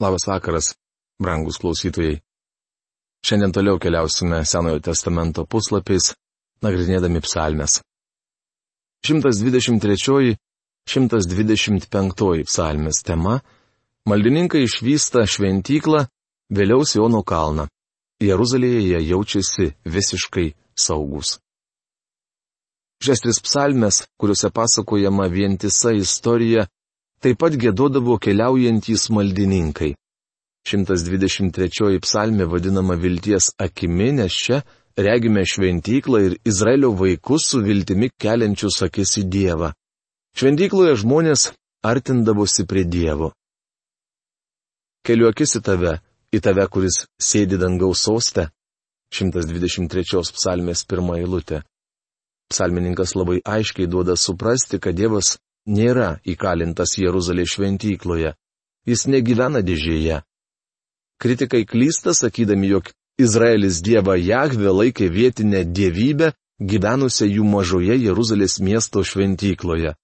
Labas vakaras, brangus klausytojai. Šiandien toliau keliausime Senojo testamento puslapiais, nagrinėdami psalmes. 123-125 psalmės tema - Maldininkai išvysta šventyklą, vėliau Siono kalną. Jeruzalėje jie jaučiasi visiškai saugus. Šias tris psalmes, kuriuose pasakojama vientisa istorija, taip pat gėdodavo keliaujantys maldininkai. 123 psalmė vadinama vilties akimi, nes čia regime šventyklą ir Izraelio vaikus su viltimi keliančius akis į Dievą. Šventykloje žmonės artindavosi prie Dievo. Keliu akis į tave, į tave, kuris sėdi dangaus sostę. 123 psalmės pirmą eilutę. Psalmininkas labai aiškiai duoda suprasti, kad Dievas nėra įkalintas Jeruzalės šventykloje. Jis negyvena dėžėje. Kritikai klysta sakydami, jog Izraelis Dievą Jahvę laikė vietinę dievybę, gyvenusią jų mažoje Jeruzalės miesto šventykloje.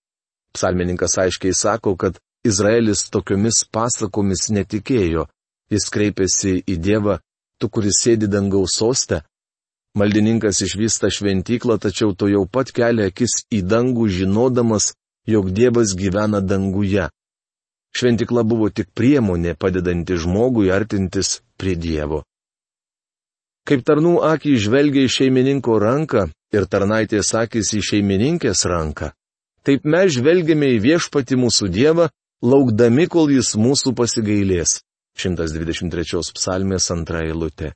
Psalmininkas aiškiai sako, kad Izraelis tokiomis pasakomis netikėjo. Jis kreipėsi į Dievą, tu kuris sėdi dangaus sostę. Maldininkas išvysta šventyklą, tačiau to jau pat kelia akis į dangų, žinodamas, jog Dievas gyvena danguje. Šventikla buvo tik priemonė padedanti žmogui artintis prie Dievo. Kaip tarnų akį žvelgia į šeimininko ranką ir tarnaitės akis į šeimininkės ranką, taip mes žvelgiame į viešpati mūsų Dievą, laukdami, kol jis mūsų pasigailės. 123 psalmės antra eilutė.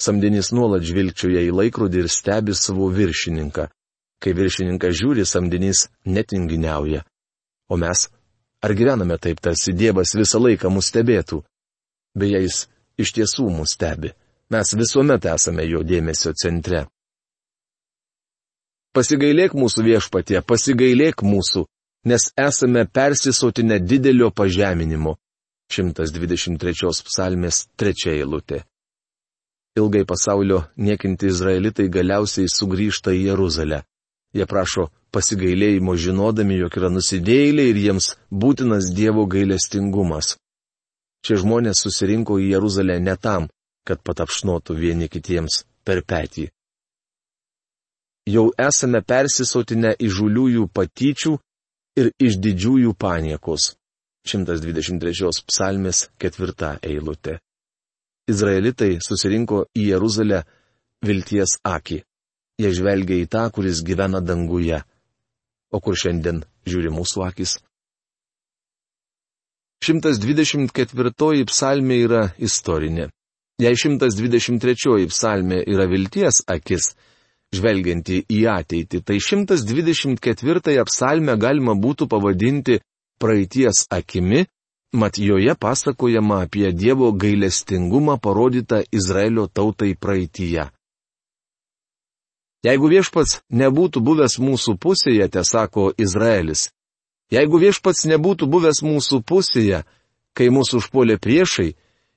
Samdinis nuolat žvilgčioja į laikrodį ir stebi savo viršininką. Kai viršininkas žiūri, samdinys netinginiauja. O mes, ar gyvename taip, tarsi Dievas visą laiką mus stebėtų? Beje, jis iš tiesų mus stebi. Mes visuomet esame jo dėmesio centre. Pasigailėk mūsų viešpatie, pasigailėk mūsų, nes esame persisotinę didelio pažeminimo. 123 psalmės trečia eilutė. Ilgai pasaulio niekinti izraelitai galiausiai sugrįžta į Jeruzalę. Jie prašo pasigailėjimo žinodami, jog yra nusidėjėliai ir jiems būtinas Dievo gailestingumas. Šie žmonės susirinko į Jeruzalę ne tam, kad patapšnotų vieni kitiems per petį. Jau esame persisotinę įžuliųjų patyčių ir iš didžiųjų paniekos. 123 psalmės ketvirta eilutė. Izraelitai susirinko į Jeruzalę vilties akį. Jie žvelgia į tą, kuris gyvena danguje. O kur šiandien žiūri mūsų akis? 124 psalmė yra istorinė. Jei 123 psalmė yra vilties akis, žvelgianti į ateitį, tai 124 psalmę galima būtų pavadinti praeities akimi, mat joje pasakojama apie Dievo gailestingumą parodytą Izraelio tautai praeitie. Jeigu viešpats nebūtų buvęs mūsų pusėje, te sako Izraelis, jeigu viešpats nebūtų buvęs mūsų pusėje, kai mūsų užpuolė priešai,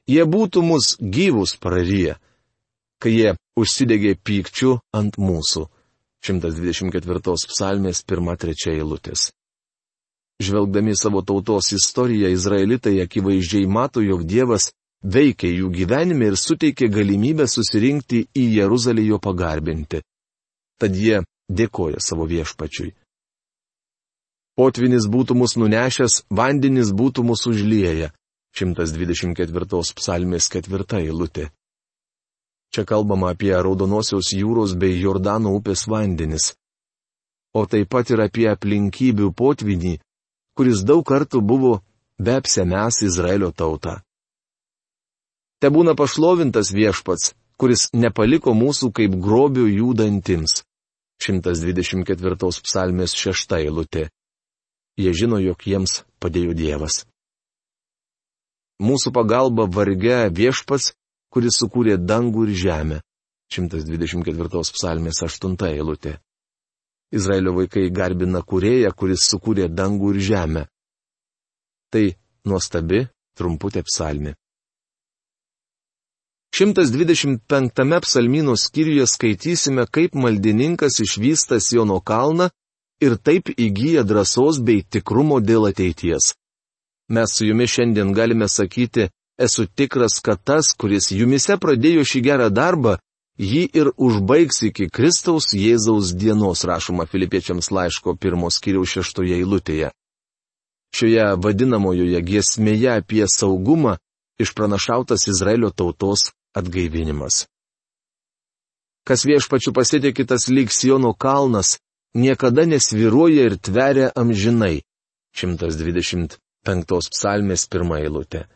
jie būtų mus gyvus praryję, kai jie užsidegė pykčių ant mūsų. 124 psalmės 1-3 eilutės. Žvelgdami savo tautos istoriją, izraelitai akivaizdžiai mato, jog Dievas veikia jų gyvenime ir suteikia galimybę susirinkti į Jeruzalę jo pagarbinti tad jie dėkoja savo viešpačiui. Potvinis būtų mus nunešęs, vandenis būtų mus užlieję. 124 psalmės ketvirta eilutė. Čia kalbama apie Raudonosios jūros bei Jordano upės vandenis. O taip pat ir apie aplinkybių potvinį, kuris daug kartų buvo be apsemes Izraelio tautą. Te būna pašlovintas viešpats, kuris nepaliko mūsų kaip grobių jų dantims. 124 psalmės šešta eilutė. Jie žino, jog jiems padėjo Dievas. Mūsų pagalba varge viešpats, kuris sukūrė dangų ir žemę. 124 psalmės 8 eilutė. Izraelio vaikai garbina kurėją, kuris sukūrė dangų ir žemę. Tai nuostabi, trumputė psalmė. 125 psalmino skyriuje skaitysime, kaip maldininkas išvysta Siono kalną ir taip įgyja drąsos bei tikrumo dėl ateities. mes su jumis šiandien galime sakyti, esu tikras, kad tas, kuris jumise pradėjo šį gerą darbą, jį ir užbaigs iki Kristaus Jėzaus dienos, rašoma Filipiečiams laiško pirmos kiriaus šeštoje eilutėje. Šioje vadinamojoje giesmėje apie saugumą išpranašautas Izraelio tautos atgaivinimas. Kas viešpačių pasitikė tas lyg Siono kalnas, niekada nesviruoja ir tveria amžinai. 125 psalmės pirmą eilutę.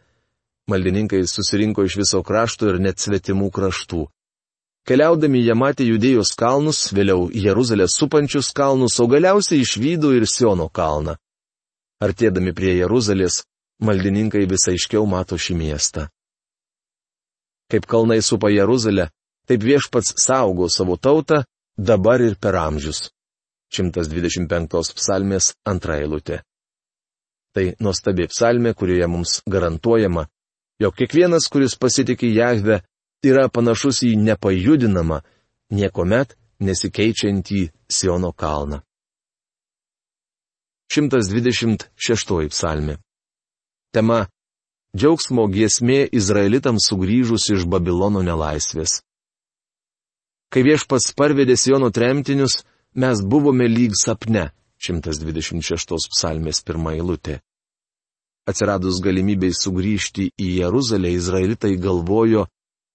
Maldininkai susirinko iš viso krašto ir net svetimų kraštų. Keliaudami jie matė judėjos kalnus, vėliau Jeruzalės supančius kalnus, o galiausiai išvydo ir Siono kalną. Artėdami prie Jeruzalės, maldininkai visai aiškiau mato šį miestą. Kaip kalnai supa Jeruzalę, taip viešpats saugo savo tautą dabar ir per amžius. 125 psalmės antra eilutė. Tai nuostabi psalmė, kurioje mums garantuojama, jog kiekvienas, kuris pasitikė Jahve, yra panašus į nepajudinamą, niekuomet nesikeičiantį Siono kalną. 126 psalmė. Tema - Džiaugsmo giesmė Izraelitams sugrįžus iš Babilono nelaisvės. Kai viešpats parvedė Siono tremtinius, mes buvome lyg sapne. 126 psalmės pirmą eilutę. Atsiradus galimybei sugrįžti į Jeruzalę, izraelitai galvojo,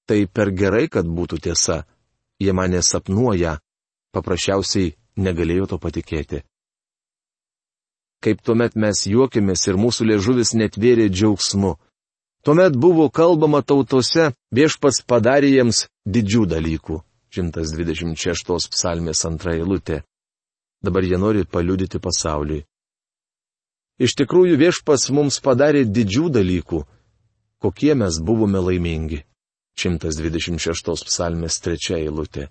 tai per gerai, kad būtų tiesa. Jie mane sapnuoja, paprasčiausiai negalėjo to patikėti. Kaip tuomet mes juokėmės ir mūsų liežuvis netvėrė džiaugsmu. Tuomet buvo kalbama tautose, viešpats padarė jiems didžių dalykų. 126 psalmės antra eilutė. Dabar jie nori paliudyti pasauliui. Iš tikrųjų viešpas mums padarė didžių dalykų. Kokie mes buvome laimingi. 126 psalmės trečia eilutė.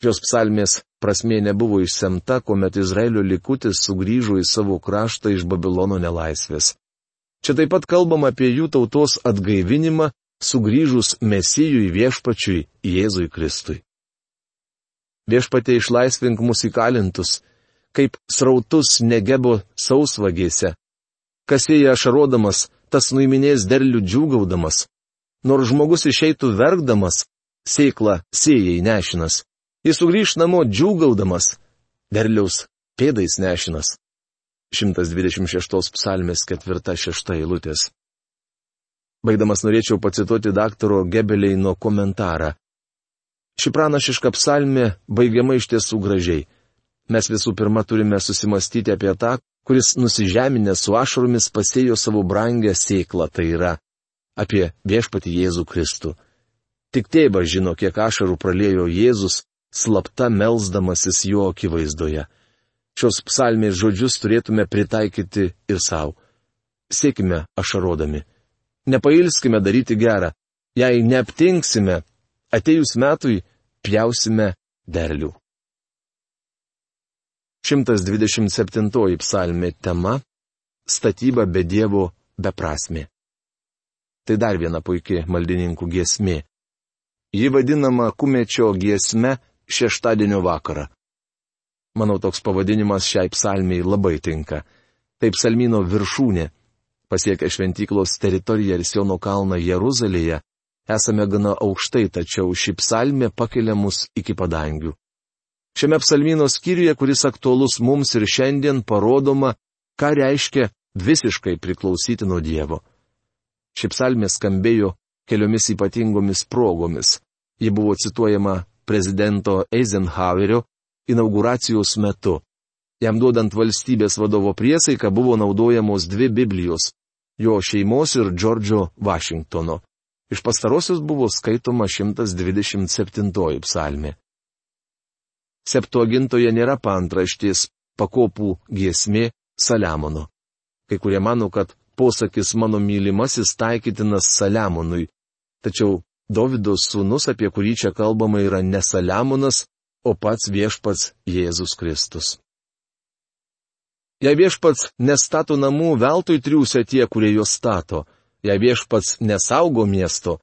Šios psalmės prasmė nebuvo išsemta, kuomet Izraelio likutis sugrįžo į savo kraštą iš Babilono nelaisvės. Čia taip pat kalbama apie jų tautos atgaivinimą sugrįžus Mesijui viešpačiui Jėzui Kristui. Viešpatė išlaisvink mus įkalintus, kaip srautus negebo sausvagėse. Kasėja ašarodamas, tas nuiminės derlių džiūgaudamas. Nors žmogus išeitų verkdamas, sėkla sėjai nešinas. Jis sugrįž namo džiūgaudamas, derliaus pėdais nešinas. 126 psalmės 4-6 eilutės. Baigdamas norėčiau pacituoti daktaro Gebeleino komentarą. Ši pranašiška psalmė baigiama iš tiesų gražiai. Mes visų pirma turime susimastyti apie tą, kuris nusižeminę su ašaromis pasėjo savo brangę sėklą, tai yra apie viešpati Jėzų Kristų. Tik tėvas žino, kiek ašarų pralėjo Jėzus, slapta melzdamasis jo akivaizdoje. Šios psalmės žodžius turėtume pritaikyti ir savo. Sėkime ašarodami nepailskime daryti gerą. Jei neaptinksime, atejus metui pjausime derlių. 127 psalmė tema - statyba be Dievo beprasme. Tai dar viena puikia maldininkų giesmė. Ji vadinama kumečio giesme šeštadienio vakarą. Manau, toks pavadinimas šiai psalmiai labai tinka. Tai psalmino viršūnė Pasiekę šventyklos teritoriją ir Siono kalną Jeruzalėje, esame gana aukštai, tačiau ši psalmė pakelia mus iki padangių. Šiame psalmino skyriuje, kuris aktuolus mums ir šiandien, parodoma, ką reiškia visiškai priklausyti nuo Dievo. Ši psalmė skambėjo keliomis ypatingomis progomis. Ji buvo cituojama prezidento Eisenhowerio inauguracijos metu. Jam duodant valstybės vadovo priesaiką buvo naudojamos dvi Biblijos jo šeimos ir Džordžo Vašingtono. Iš pastarosios buvo skaitoma 127 psalmė. Septuagintoje nėra pantraštės pakopų giesmė Saliamono. Kai kurie mano, kad posakis mano mylimasis taikytinas Saliamonui, tačiau Davido sūnus, apie kurį čia kalbama, yra ne Saliamonas, o pats viešpats Jėzus Kristus. Jei viešpats nestato namų, veltui triūsia tie, kurie juos stato. Jei viešpats nesaugo miesto,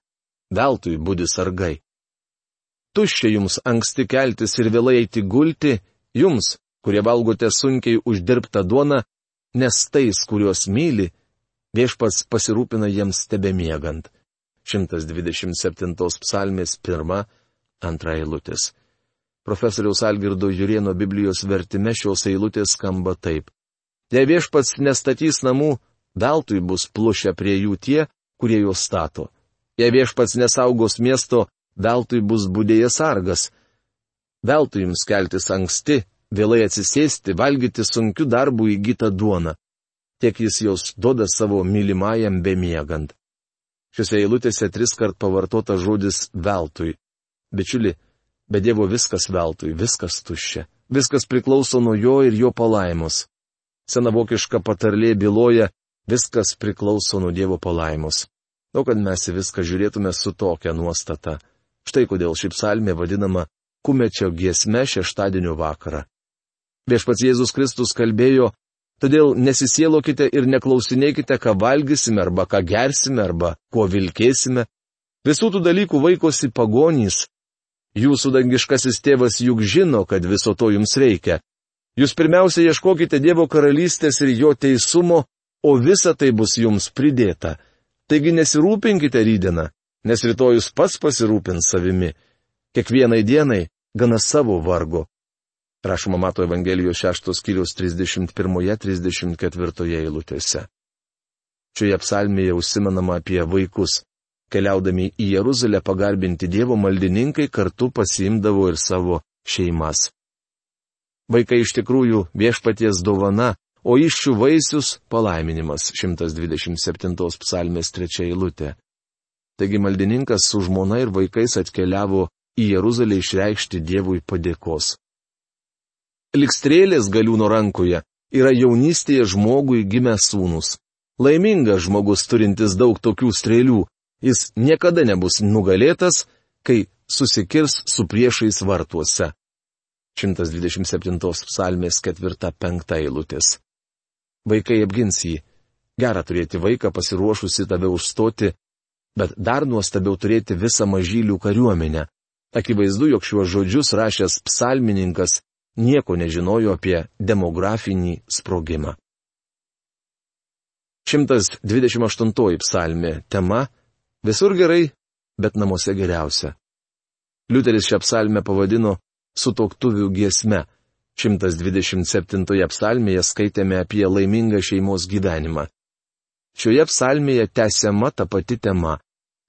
veltui būdi sargai. Tuščia jums anksti keltis ir vėlai eiti gulti, jums, kurie valgote sunkiai uždirbtą duoną, nes tais, kuriuos myli, viešpats pasirūpina jiems tebemiegant. 127 psalmės 1-2 eilutės. Profesoriaus Algirdo Jurieno Biblijos vertime šios eilutės skamba taip. Jei viešpats nestatys namų, veltui bus plušę prie jų tie, kurie juos stato. Jei viešpats nesaugos miesto, veltui bus būdėjas sargas. Veltui jums keltis anksti, vėlai atsisėsti, valgyti sunkiu darbu įgytą duoną. Tiek jis jos duoda savo mylimajam bemiegant. Šiuose eilutėse tris kart pavartota žodis veltui. Bičiuli, be Dievo viskas veltui, viskas tuščia. Viskas priklauso nuo jo ir jo palaimos. Senavokiška patarlė byloja, viskas priklauso nuo Dievo palaimos. Daug, kad mes į viską žiūrėtume su tokia nuostata. Štai kodėl ši psalmė vadinama kumečio giesme šeštadienio vakarą. Viešpats Jėzus Kristus kalbėjo, todėl nesisielokite ir neklausinėkite, ką valgysime arba ką gersime arba kuo vilkėsime. Visų tų dalykų vaikosi pagonys. Jūsų dangiškasis tėvas juk žino, kad viso to jums reikia. Jūs pirmiausia ieškokite Dievo karalystės ir jo teisumo, o visa tai bus jums pridėta. Taigi nesirūpinkite rydieną, nes rytojus pats pasirūpins savimi. Kiekvienai dienai gana savo vargo. Rašoma Mato Evangelijos 6 skyrius 31-34 eilutėse. Šioje psalmėje užsimenama apie vaikus. Keliaudami į Jeruzalę pagarbinti Dievo maldininkai kartu pasiimdavo ir savo šeimas. Vaikai iš tikrųjų viešpaties dovana, o iššių vaisius - palaiminimas 127 psalmės 3 eilutė. Taigi maldininkas su žmona ir vaikais atkeliavo į Jeruzalę išreikšti Dievui padėkos. Likstrėlės galiūno rankoje yra jaunystėje žmogui gimęs sūnus. Laimingas žmogus turintis daug tokių strėlių, jis niekada nebus nugalėtas, kai susikirs su priešais vartuose. 127 psalmės 4-5 eilutės. Vaikai apgins jį. Gera turėti vaiką pasiruošusi tave užstoti, bet dar nuostabiau turėti visą mažylių kariuomenę, Akivaizdu, jog šiuos žodžius rašęs psalmininkas nieko nežinojo apie demografinį sprogimą. 128 psalmė tema - visur gerai, bet namuose geriausia. Liuteris šią psalmę pavadino sutoktuvių giesme. 127 psalmėje skaitėme apie laimingą šeimos gyvenimą. Šioje psalmėje tęsiama ta pati tema.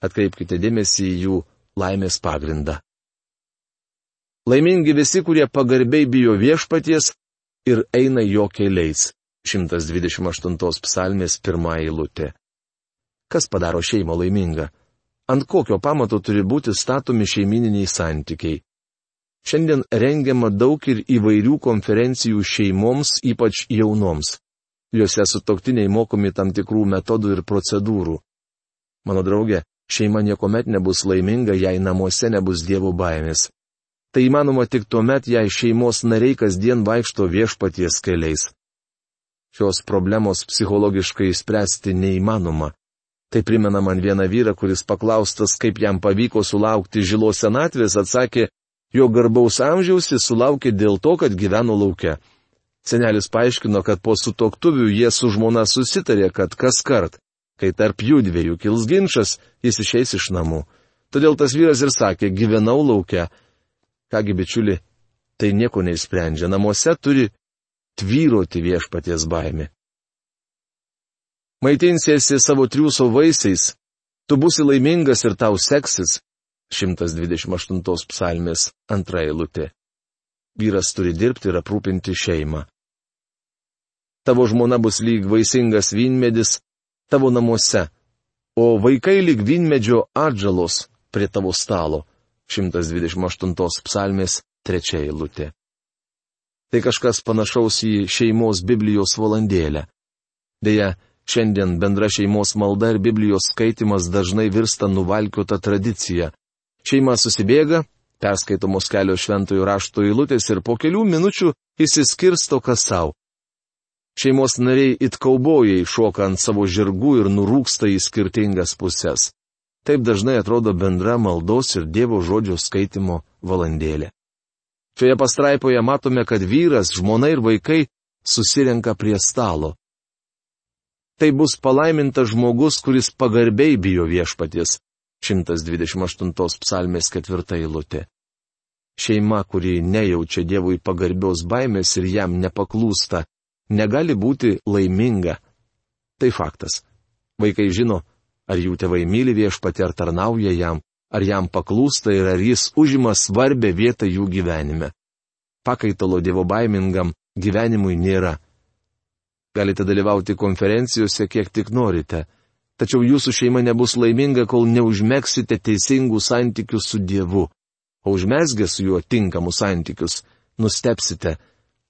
Atkreipkite dėmesį į jų laimės pagrindą. Laimingi visi, kurie pagarbiai bijo viešpaties ir eina jo keliais. 128 psalmės pirmą eilutė. Kas padaro šeimą laimingą? Ant kokio pamato turi būti statomi šeimininiai santykiai? Šiandien rengiama daug ir įvairių konferencijų šeimoms, ypač jaunoms. Juose sutoktiniai mokomi tam tikrų metodų ir procedūrų. Mano draugė, šeima niekuomet nebus laiminga, jei namuose nebus dievų baimės. Tai įmanoma tik tuo met, jei šeimos nariai kasdien vaikšto viešpaties keliais. Šios problemos psichologiškai spręsti neįmanoma. Tai primena man vieną vyrą, kuris paklaustas, kaip jam pavyko sulaukti žilos senatvės, atsakė, jo garbaus amžiaus jis sulaukė dėl to, kad gyveno laukia. Senelis paaiškino, kad po sutoktuvių jie su žmona susitarė, kad kas kart, kai tarp jų dviejų kils ginčas, jis išeis iš namų. Todėl tas vyras ir sakė, gyvenau laukia, Kągi bičiuli, tai nieko neįsprendžia. Namuose turi tvyroti viešpaties baimė. Maitinsiesi savo triūso vaisiais, tu būsi laimingas ir tau seksis. 128 psalmės antra eilutė. Vyras turi dirbti ir aprūpinti šeimą. Tavo žmona bus lyg vaisingas vynmedis tavo namuose, o vaikai lyg vynmedžio atžalos prie tavo stalo. 128 psalmės trečia eilutė. Tai kažkas panašaus į šeimos Biblijos valandėlę. Deja, šiandien bendra šeimos malda ir Biblijos skaitimas dažnai virsta nuvalkiota tradicija. Šeima susibėga, perskaitomos kelios šventojų rašto eilutės ir po kelių minučių įsiskirsto kas savo. Šeimos nariai it kaubojai šoka ant savo žirgų ir nurūksta į skirtingas puses. Taip dažnai atrodo bendra maldos ir Dievo žodžio skaitimo valandėlė. Šioje pastraipoje matome, kad vyras, žmona ir vaikai susirenka prie stalo. Tai bus palaimintas žmogus, kuris pagarbiai bijo viešpaties. 128 psalmės ketvirta eilutė. Šeima, kuri nejaučia Dievui pagarbios baimės ir jam nepaklūsta, negali būti laiminga. Tai faktas. Vaikai žino, ar jų tėvai myli viešpatį ar tarnauja jam, ar jam paklūsta ir ar jis užima svarbę vietą jų gyvenime. Pakaitalo dievo baimingam gyvenimui nėra. Galite dalyvauti konferencijose kiek tik norite, tačiau jūsų šeima nebus laiminga, kol neužmėgsite teisingų santykių su Dievu, o užmesgę su juo tinkamus santykius, nustepsite,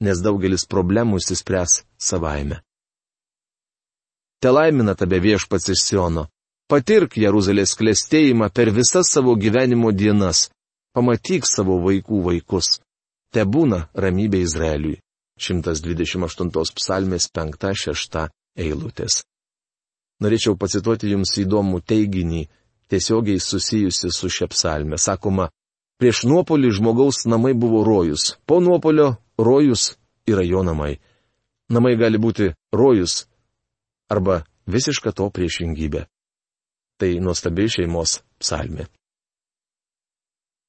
nes daugelis problemų įsispręs savaime. Te laimina tabe viešpats iš Siono. Patirk Jeruzalės klėstėjimą per visas savo gyvenimo dienas. Pamatyk savo vaikų vaikus. Te būna ramybė Izraeliui. 128 psalmės 5-6 eilutės. Norėčiau pacituoti jums įdomų teiginį, tiesiogiai susijusi su šia psalme. Sakoma, prieš nuopolį žmogaus namai buvo rojus, po nuopolio rojus yra jo namai. Namai gali būti rojus, arba visiška to priešingybė. Tai nuostabi šeimos psalmė.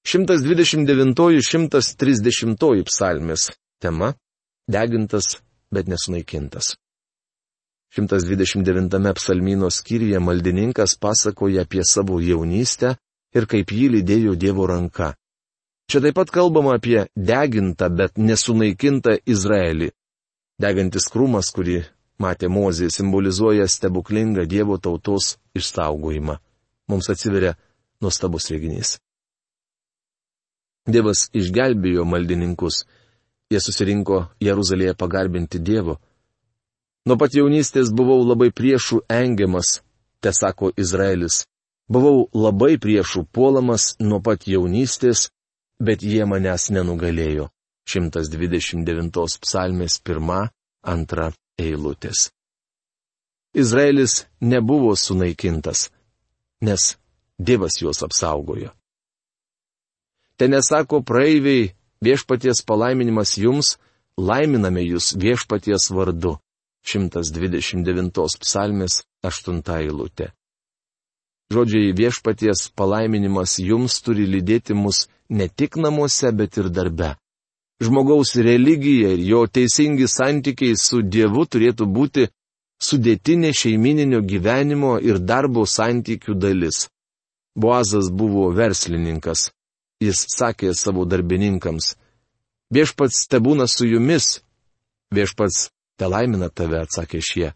129-130 psalmės tema - degintas, bet nesunaikintas. 129 psalmino skyriuje maldininkas pasakoja apie savo jaunystę ir kaip jį lydėjo Dievo ranka. Čia taip pat kalbama apie degintą, bet nesunaikintą Izraelį. Degantis krūmas, kurį matė Mozė, simbolizuoja stebuklingą Dievo tautos išsaugojimą. Mums atsiveria nuostabus reginys. Dievas išgelbėjo maldininkus. Jie susirinko Jeruzalėje pagarbinti Dievo. Nuo pat jaunystės buvau labai priešų engiamas, te sako Izraelis. Buvau labai priešų puolamas nuo pat jaunystės, bet jie manęs nenugalėjo. 129 psalmės 1-2 eilutės. Izraelis nebuvo sunaikintas, nes Dievas juos apsaugojo. Ten nesako praeiviai, viešpaties palaiminimas jums, laiminame jūs viešpaties vardu. 129 psalmės 8 eilutė. Žodžiai viešpaties palaiminimas jums turi lydėti mus ne tik namuose, bet ir darbe žmogaus religija ir jo teisingi santykiai su Dievu turėtų būti sudėtinė šeimininio gyvenimo ir darbo santykių dalis. Boazas buvo verslininkas. Jis sakė savo darbininkams, viešpats tebūna su jumis. Viešpats te laimina tave, atsakė šie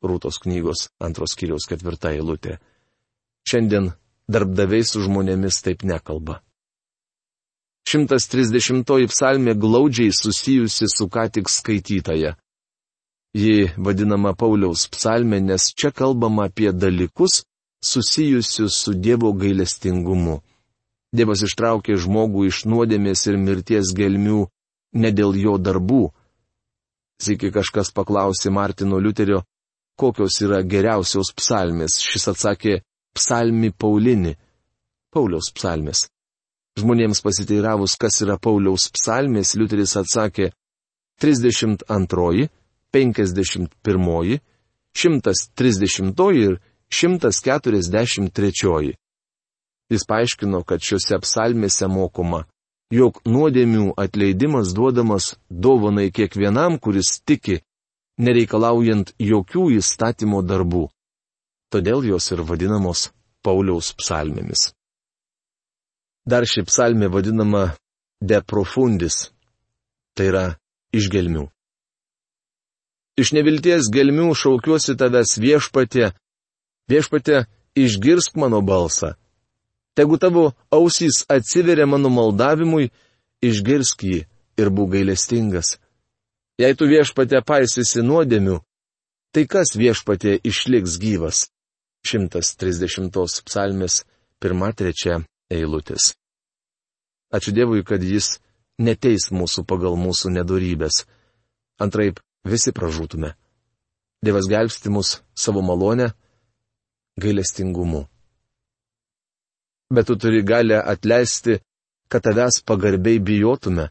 Rūtos knygos antros kiriaus ketvirta eilutė. Šiandien darbdaviai su žmonėmis taip nekalba. 130 psalmė glaudžiai susijusi su ką tik skaitytaja. Ji vadinama Pauliaus psalmė, nes čia kalbama apie dalykus susijusius su Dievo gailestingumu. Dievas ištraukė žmogų iš nuodėmės ir mirties gelmių ne dėl jo darbų. Sėki kažkas paklausė Martino Liuterio, kokios yra geriausios psalmės. Šis atsakė psalmi Paulini. Pauliaus psalmės. Žmonėms pasiteiravus, kas yra Pauliaus psalmės, Liuteris atsakė 32, 51, 130 ir 143. Jis paaiškino, kad šiuose psalmėse mokoma, jog nuodėmių atleidimas duodamas dovanai kiekvienam, kuris tiki, nereikalaujant jokių įstatymo darbų. Todėl jos ir vadinamos Pauliaus psalmėmis. Dar ši psalmė vadinama de profundis. Tai yra iš gelmių. Iš nevilties gelmių šaukiuosi tavęs viešpatė, viešpatė išgirsk mano balsą. Tegu tavo ausys atsiveria mano maldavimui, išgirsk jį ir būk gailestingas. Jei tu viešpatė paisysi nuodėmių, tai kas viešpatė išliks gyvas? 130 psalmės 1-3 eilutės. Ačiū Dievui, kad Jis neteis mūsų pagal mūsų nedorybės. Antraip, visi pražūtume. Dievas gelbsti mus savo malonę, gailestingumu. Bet tu turi galę atleisti, kad tavęs pagarbiai bijotume.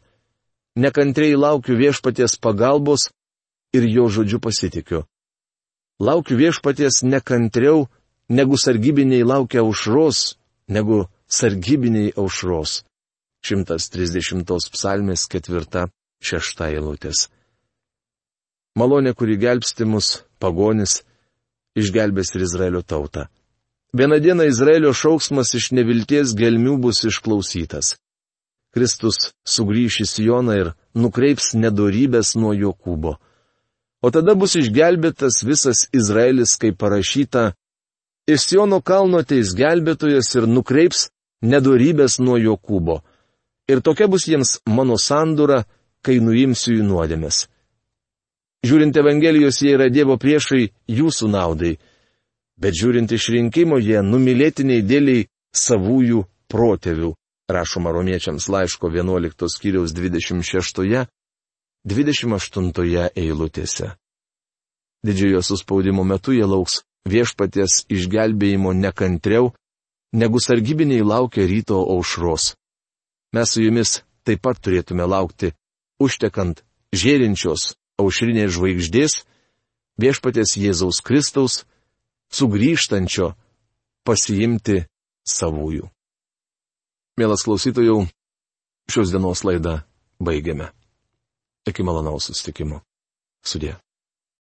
Nekantriai laukiu viešpaties pagalbos ir jo žodžiu pasitikiu. Laukiu viešpaties nekantriau, negu sargybiniai laukia aušros, negu sargybiniai aušros. 130 psalmės ketvirta, šešta eilutės. Malonė, kuri gelbsti mus, pagonis, išgelbės ir Izraelio tautą. Vieną dieną Izraelio šauksmas iš nevilties gelmių bus išklausytas. Kristus sugrįš į Sioną ir nukreips nedorybės nuo Jokūbo. O tada bus išgelbėtas visas Izraelis, kaip parašyta, iš Siono kalno ateis gelbėtojas ir nukreips nedorybės nuo Jokūbo. Ir tokia bus jiems mano sandura, kai nuimsiu jų nuodėmės. Žiūrint Evangelijos, jie yra Dievo priešai jūsų naudai, bet žiūrint iš rinkimo, jie numylėtiniai dėliai savųjų protėvių rašoma romiečiams laiško 11 skyriaus 26-28 eilutėse. Didžiojo suspaudimo metu jie lauks viešpaties išgelbėjimo nekantriau, negu sargybiniai laukia ryto aušros. Mes su jumis taip pat turėtume laukti, užtekant žėrinčios aušrinės žvaigždės, viešpatės Jėzaus Kristaus, sugrįžtančio pasiimti savųjų. Mielas klausytojų, šios dienos laidą baigiame. Iki malonaus susitikimo. Sudė.